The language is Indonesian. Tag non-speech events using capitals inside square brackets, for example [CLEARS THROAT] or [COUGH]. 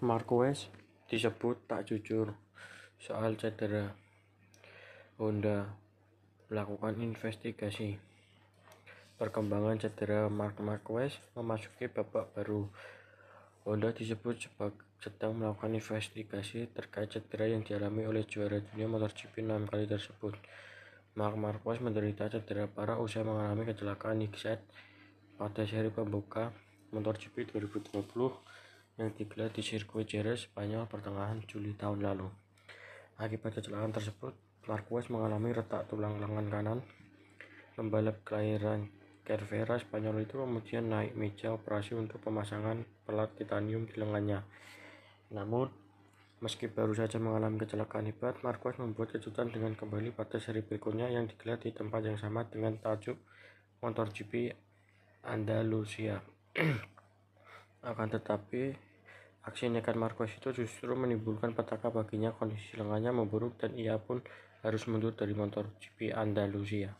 Marquez disebut tak jujur soal cedera. Honda melakukan investigasi. Perkembangan cedera Mark Marquez memasuki babak baru. Honda disebut sedang melakukan investigasi terkait cedera yang dialami oleh juara dunia MotoGP 6 kali tersebut. Mark Marquez menderita cedera parah usai mengalami kecelakaan set pada seri pembuka MotoGP 2020 yang digelar di sirkuit Jerez, Spanyol pertengahan Juli tahun lalu. Akibat kecelakaan tersebut, Marquez mengalami retak tulang lengan kanan. Pembalap kelahiran Cervera, Spanyol itu kemudian naik meja operasi untuk pemasangan pelat titanium di lengannya. Namun, meski baru saja mengalami kecelakaan hebat, Marquez membuat kejutan dengan kembali pada seri berikutnya yang digelar di tempat yang sama dengan tajuk MotoGP Andalusia. [CLEARS THROAT] Akan tetapi, Aksi nekat Marcos itu justru menimbulkan petaka baginya kondisi lengannya memburuk dan ia pun harus mundur dari motor GP Andalusia.